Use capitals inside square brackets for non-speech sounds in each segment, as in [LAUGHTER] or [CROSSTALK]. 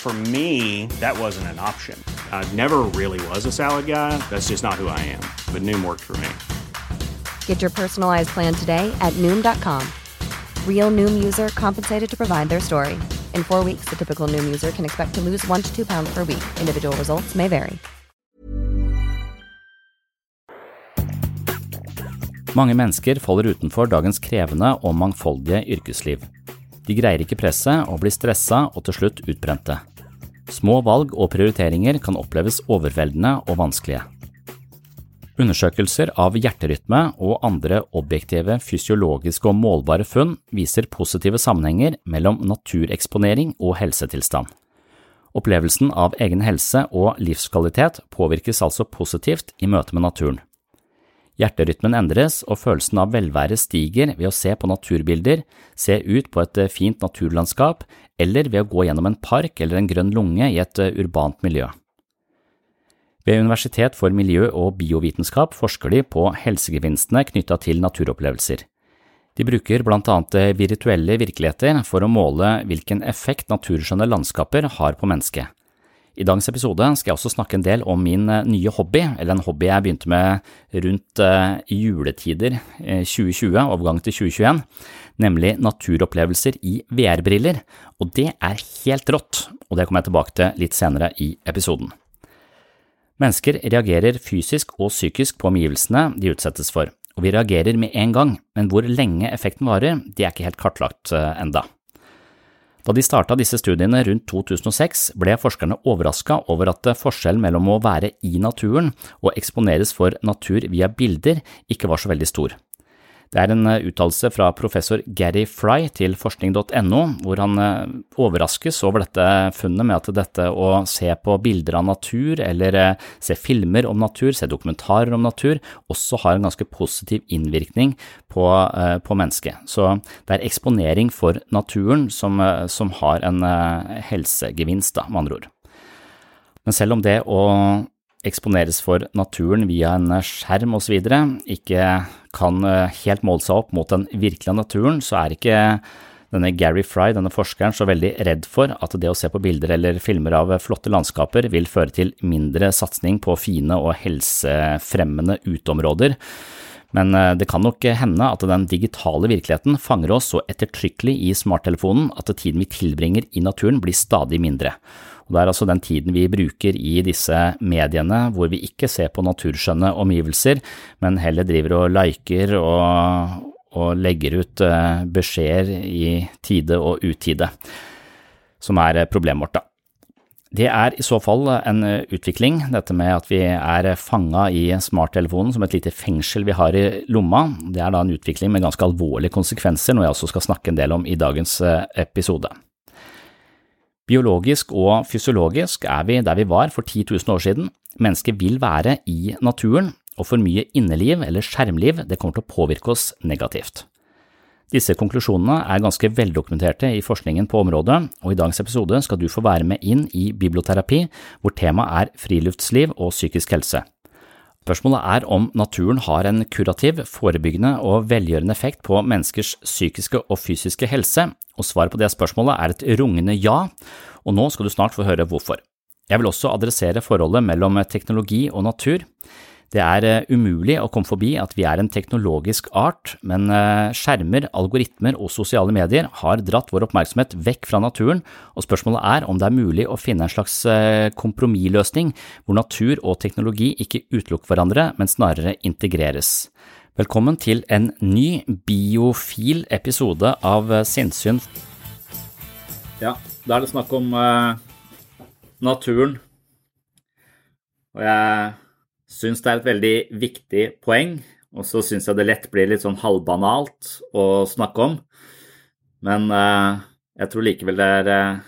For me, that wasn't an option. I never really was a salad guy. That's just not who I am. But Noom worked for me. Get your personalized plan today at Noom.com. Real Noom user compensated to provide their story. In four weeks, the typical Noom user can expect to lose one to two pounds per week. Individual results may vary. Mange mennesker faller utenfor dagens krevende og mangfoldige yrkesliv. De greier ikke presset og blir stressa og til slutt utbrente. Små valg og prioriteringer kan oppleves overveldende og vanskelige. Undersøkelser av hjerterytme og andre objektive fysiologiske og målbare funn viser positive sammenhenger mellom natureksponering og helsetilstand. Opplevelsen av egen helse og livskvalitet påvirkes altså positivt i møte med naturen. Hjerterytmen endres, og følelsen av velvære stiger ved å se på naturbilder, se ut på et fint naturlandskap, eller ved å gå gjennom en park eller en grønn lunge i et urbant miljø. Ved Universitet for miljø- og biovitenskap forsker de på helsegevinstene knytta til naturopplevelser. De bruker blant annet virtuelle virkeligheter for å måle hvilken effekt naturskjønne landskaper har på mennesket. I dagens episode skal jeg også snakke en del om min nye hobby, eller en hobby jeg begynte med rundt juletider 2020, overgang til 2021, nemlig naturopplevelser i VR-briller, og det er helt rått, og det kommer jeg tilbake til litt senere i episoden. Mennesker reagerer fysisk og psykisk på omgivelsene de utsettes for, og vi reagerer med en gang, men hvor lenge effekten varer, det er ikke helt kartlagt enda. Da de starta disse studiene rundt 2006, ble forskerne overraska over at forskjellen mellom å være i naturen og eksponeres for natur via bilder ikke var så veldig stor. Det er en uttalelse fra professor Gary Fry til forskning.no, hvor han overraskes over dette funnet med at dette å se på bilder av natur eller se filmer om natur, se dokumentarer om natur, også har en ganske positiv innvirkning på, på mennesket. Så det er eksponering for naturen som, som har en helsegevinst, da, med andre ord. Men selv om det å eksponeres for naturen via en skjerm osv. ikke kan helt måle seg opp mot den virkelige naturen, så er ikke denne Gary Fry, denne forskeren, så veldig redd for at det å se på bilder eller filmer av flotte landskaper vil føre til mindre satsing på fine og helsefremmende uteområder. Men det kan nok hende at den digitale virkeligheten fanger oss så ettertrykkelig i smarttelefonen at tiden vi tilbringer i naturen blir stadig mindre. Og Det er altså den tiden vi bruker i disse mediene hvor vi ikke ser på naturskjønne omgivelser, men heller driver og liker og, og legger ut beskjeder i tide og utide, som er problemet vårt, da. Det er i så fall en utvikling, dette med at vi er fanga i smarttelefonen som et lite fengsel vi har i lomma. Det er da en utvikling med ganske alvorlige konsekvenser, noe jeg også skal snakke en del om i dagens episode. Biologisk og fysiologisk er vi der vi var for 10 000 år siden. Mennesket vil være i naturen, og for mye inneliv eller skjermliv det kommer til å påvirke oss negativt. Disse konklusjonene er ganske veldokumenterte i forskningen på området, og i dagens episode skal du få være med inn i biblioterapi, hvor temaet er friluftsliv og psykisk helse. Spørsmålet er om naturen har en kurativ, forebyggende og velgjørende effekt på menneskers psykiske og fysiske helse, og svaret på det spørsmålet er et rungende ja, og nå skal du snart få høre hvorfor. Jeg vil også adressere forholdet mellom teknologi og natur. Det er eh, umulig å komme forbi at vi er en teknologisk art, men eh, skjermer, algoritmer og sosiale medier har dratt vår oppmerksomhet vekk fra naturen, og spørsmålet er om det er mulig å finne en slags eh, kompromissløsning hvor natur og teknologi ikke utelukker hverandre, men snarere integreres. Velkommen til en ny biofil episode av Sinnsyn. Ja, da er det snakk om uh, naturen. Og jeg syns det er et veldig viktig poeng, og så syns jeg det lett blir litt sånn halvbanalt å snakke om. Men uh, jeg tror likevel det er uh,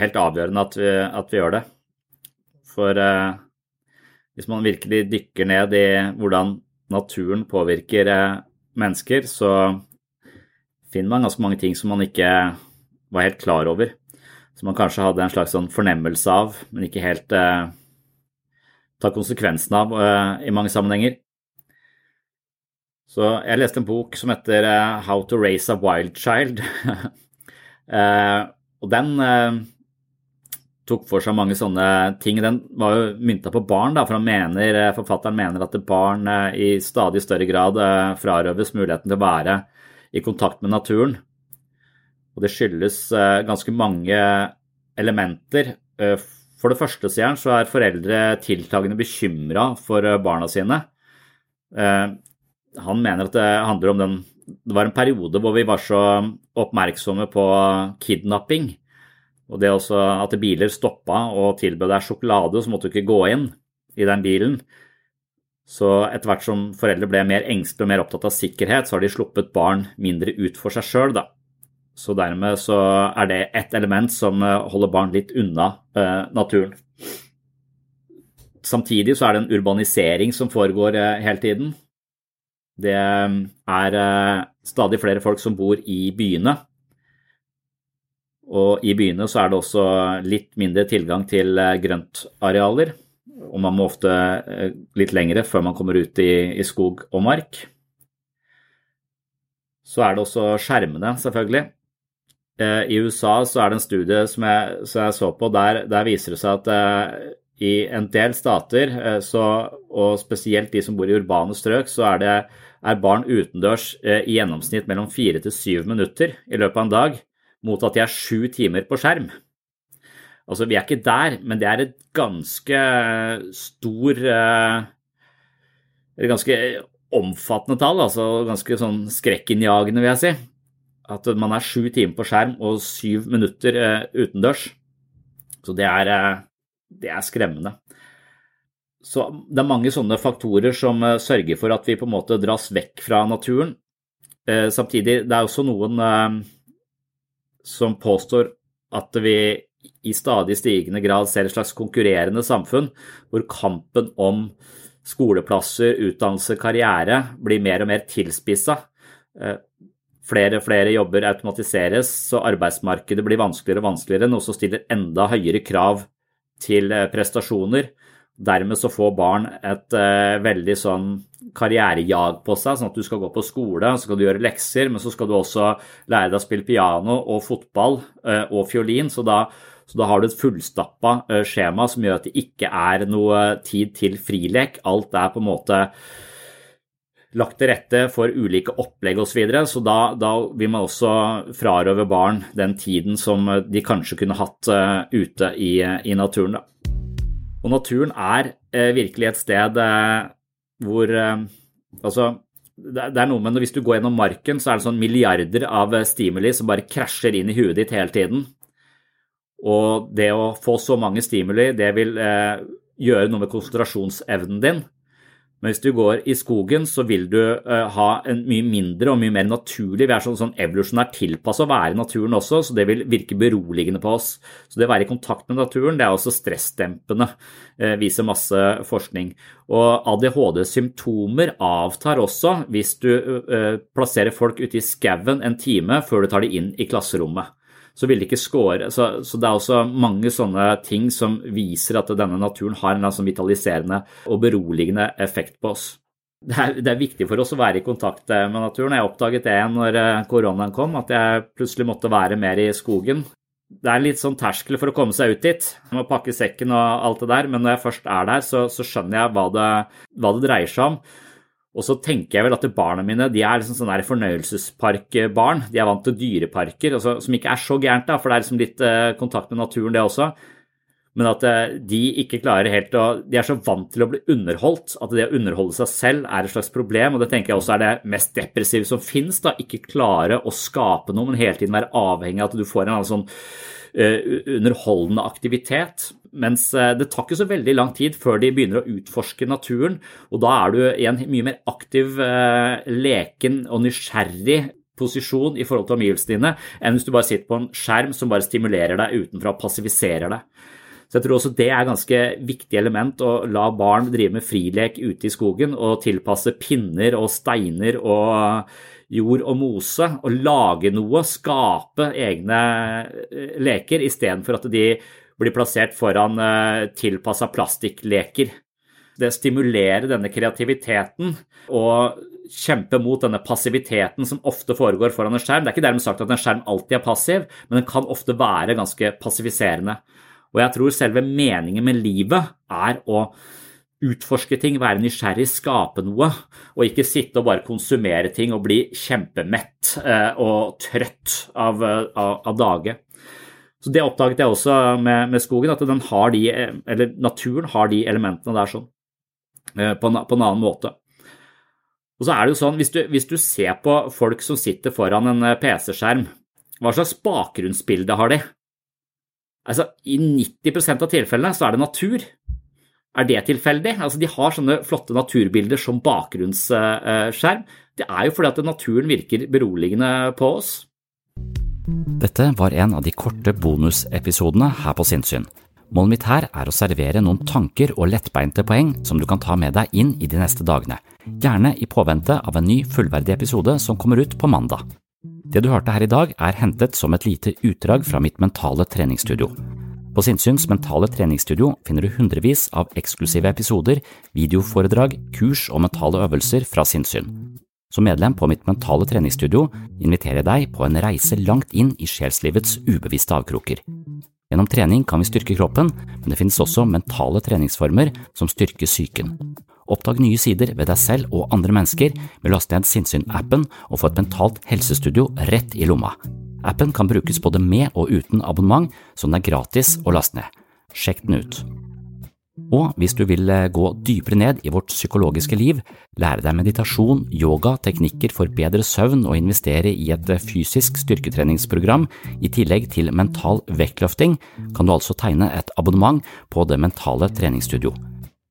helt avgjørende at vi, at vi, gjør det. For uh, hvis man virkelig dykker ned i hvordan naturen påvirker mennesker, så finner man ganske mange ting som man ikke var helt klar over. Som man kanskje hadde en slags sånn fornemmelse av, men ikke helt ta konsekvensen av uh, i mange sammenhenger. Så jeg leste en bok som heter uh, How to Raise a Wild Child. uh, [LAUGHS] og den tok for seg mange sånne ting. Den var jo mynta på barn, da, for mener, forfatteren mener at barn i stadig større grad frarøves muligheten til å være i kontakt med naturen. Og det skyldes ganske mange elementer. For det første, sier han, så er foreldre tiltagende bekymra for eh, barna sine. Eh, han mener at det handler om den Det var en periode hvor vi var så oppmerksomme på kidnapping. Og det også at biler stoppa og tilbød deg sjokolade, så måtte du ikke gå inn i den bilen. Så etter hvert som foreldre ble mer engstelige og mer opptatt av sikkerhet, så har de sluppet barn mindre ut for seg sjøl, da. Så dermed så er det ett element som eh, holder barn litt unna eh, naturen. Samtidig så er det en urbanisering som foregår eh, hele tiden. Det er stadig flere folk som bor i byene. Og i byene så er det også litt mindre tilgang til grøntarealer. Og man må ofte litt lengre før man kommer ut i, i skog og mark. Så er det også skjermene, selvfølgelig. Eh, I USA så er det en studie som jeg, som jeg så på, der, der, viser det seg at uh, i en del stater, uh, så, og spesielt de som bor i urbane strøk, så er, det, er barn utendørs i gjennomsnitt mellom fire til syv minutter i løpet av en dag, mot at de er sju timer på skjerm. Altså, Vi er ikke der, men det er et ganske stor Et ganske omfattende tall, altså ganske sånn skrekkinnjagende, vil jeg si at man er sju timer på skjerm og syv minutter eh, utendørs. Så det er, eh, det er, skremmende. Så det er mange sånne faktorer som eh, sørger for at vi på en måte dras vekk fra naturen. Samtidig, det er også noen som påstår at vi i stadig stigende grad ser et slags konkurrerende samfunn, hvor kampen om skoleplasser, utdannelse, karriere blir mer og mer tilspissa flere og flere jobber automatiseres, så arbeidsmarkedet blir vanskeligere og vanskeligere, noe som stiller enda høyere krav til eh, prestasjoner. Dermed så får barn et eh, veldig sånn karrierejag på seg, sånn at du skal gå på skole, så skal du gjøre lekser, men så skal du også lære deg å spille piano og fotball eh, og fiolin. Så da, så da, har du et fullstappa eh, skjema som gjør at det ikke er noe tid til frilek. Alt er på en måte lagt til rette for ulike opplegg osv. Så, videre, så da, da, vil man også frarøve barn den tiden som de kanskje kunne hatt uh, ute i, i naturen. Da. Og naturen er uh, virkelig et sted uh, hvor Altså, det, det er noe med hvis du går gjennom marken, så er det sånn milliarder av stimuli som bare krasjer inn i huet ditt hele tiden. Og det å få så mange stimuli, det vil gjøre noe med konsentrasjonsevnen din. Men hvis du går i skogen, så vil du uh, ha en mye mindre og mye mer naturlig Vi er sånn, sånn evolusjonært tilpassa å være i naturen også, så det vil virke beroligende på oss. Så det å være i kontakt med naturen det er også stressdempende, uh, viser masse forskning. Og ADHD-symptomer avtar også hvis du uh, plasserer folk ute i skauen en time før du tar dem inn i klasserommet så vil det ikke score. Så, så, det er også mange sånne ting som viser at denne naturen har en sånn vitaliserende og beroligende effekt på oss. Det er, det er, viktig for oss å være i kontakt med naturen. Jeg oppdaget det når eh, koronaen kom, at jeg plutselig måtte være mer i skogen. det er litt sånn terskel for å komme seg ut dit. Jeg må pakke sekken og alt det der, men når jeg først er der, så, så skjønner jeg hva det, hva det, dreier seg om. Og så tenker jeg vel at barna mine de er liksom sånne fornøyelsesparkbarn. De er vant til dyreparker, altså, som ikke er så gærent, da, for det er liksom litt eh, kontakt med naturen, det også. Men at eh, de ikke klarer helt å De er så vant til å bli underholdt at det å underholde seg selv er et slags problem. Og det tenker jeg også er det mest depressive som finnes. Ikke klare å skape noe, men hele tiden være avhengig av at du får en annen sånn uh, underholdende aktivitet. Mens uh, det tar ikke så veldig lang tid før de begynner å utforske naturen. Og da er du i en mye mer aktiv, leken og nysgjerrig posisjon i forhold til omgivelsene dine enn hvis du bare sitter på en skjerm som bare stimulerer deg utenfra og passiviserer deg. Så jeg tror også det er et ganske viktig element å la barn drive med frilek ute i skogen og tilpasse pinner og steiner og jord og mose og lage noe, skape egne eh, leker istedenfor at de blir plassert foran eh, tilpassa plastikkleker. Det stimulerer denne kreativiteten og kjempe mot denne passiviteten som ofte foregår foran en skjerm. Det er ikke dermed sagt at en skjerm alltid er passiv, men den kan ofte være ganske passiviserende. Og jeg tror selve meningen med livet er å utforske ting, være nysgjerrig, skape noe, og ikke sitte og bare konsumere ting og bli kjempemett eh, og trøtt av, av, av dage. Så Det oppdaget jeg også med, med skogen, at har de, naturen har de elementene der sånn, eh, på, en, på en annen måte. Og så er det jo sånn, hvis du, hvis du ser på folk som sitter foran en eh, PC-skjerm, hva slags bakgrunnsbilde har de? Altså, I 90 av tilfellene så er det natur. Er det tilfeldig? Altså, De har sånne flotte naturbilder som bakgrunnsskjerm. Det er jo fordi at naturen virker beroligende på oss. Dette var en av de korte bonusepisodene her på Sinnsyn. Målet mitt her er å servere noen tanker og lettbeinte poeng som du kan ta med deg inn i de neste dagene, gjerne i påvente av en ny fullverdig episode som kommer ut på mandag. Det du hørte her i dag, er hentet som et lite utdrag fra mitt mentale treningsstudio. På Sinnsyns mentale treningsstudio finner du hundrevis av eksklusive episoder, videoforedrag, kurs og mentale øvelser fra sinnssyn. Som medlem på mitt mentale treningsstudio inviterer jeg deg på en reise langt inn i sjelslivets ubevisste avkroker. Gjennom trening kan vi styrke kroppen, men det finnes også mentale treningsformer som styrker psyken. Oppdag nye sider ved deg selv og andre mennesker med å laste ned Sinnsyn-appen og få et mentalt helsestudio rett i lomma. Appen kan brukes både med og uten abonnement, så den er gratis å laste ned. Sjekk den ut. Og hvis du vil eh, gå dypere ned i vårt psykologiske liv, lære deg meditasjon, yoga, teknikker for bedre søvn og investere i et eh, fysisk styrketreningsprogram i tillegg til mental vektløfting, kan du altså tegne et abonnement på Det mentale treningsstudio.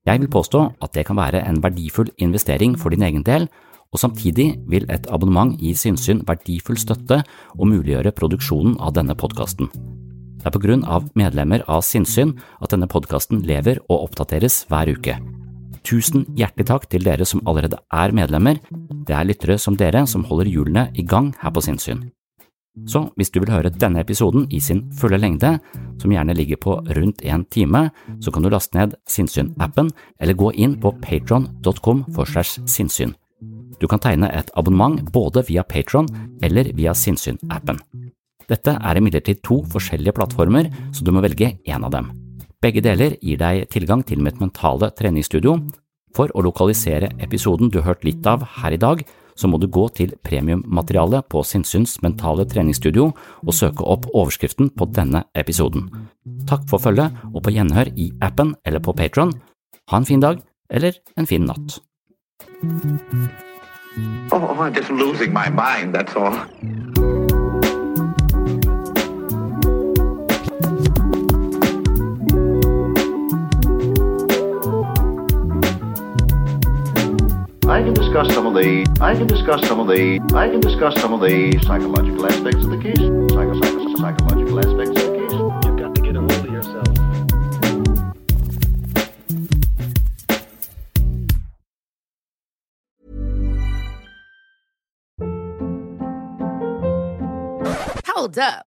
Jeg vil påstå at det kan være en verdifull investering for din egen del, og samtidig vil et abonnement gi Sinnsyn verdifull støtte og muliggjøre produksjonen av denne podkasten. Det er på grunn av medlemmer av Sinnsyn at denne podkasten lever og oppdateres hver uke. Tusen hjertelig takk til dere som allerede er medlemmer, det er lyttere som dere som holder hjulene i gang her på Sinnsyn. Så hvis du vil høre denne episoden i sin fulle lengde, som gjerne ligger på rundt en time, så kan du laste ned Sinnsyn-appen eller gå inn på patron.com for segs sinnssyn. Du kan tegne et abonnement både via Patron eller via Sinnsyn-appen. Dette er imidlertid to forskjellige plattformer, så du må velge én av dem. Begge deler gir deg tilgang til mitt mentale treningsstudio. For å lokalisere episoden du har hørt litt av her i dag, så må du gå til premiummaterialet på Sinnsyns mentale treningsstudio og søke opp overskriften på denne episoden. Takk for følget, og på gjenhør i appen eller på Patron. Ha en fin dag, eller en fin natt. Oh, I'm just losing my mind, that's all. I can discuss some of the I can discuss some of the I can discuss some of the psychological aspects of the case. Psycho, psycho, psychological aspects of the case. You've got to get a hold of yourself. Hold up.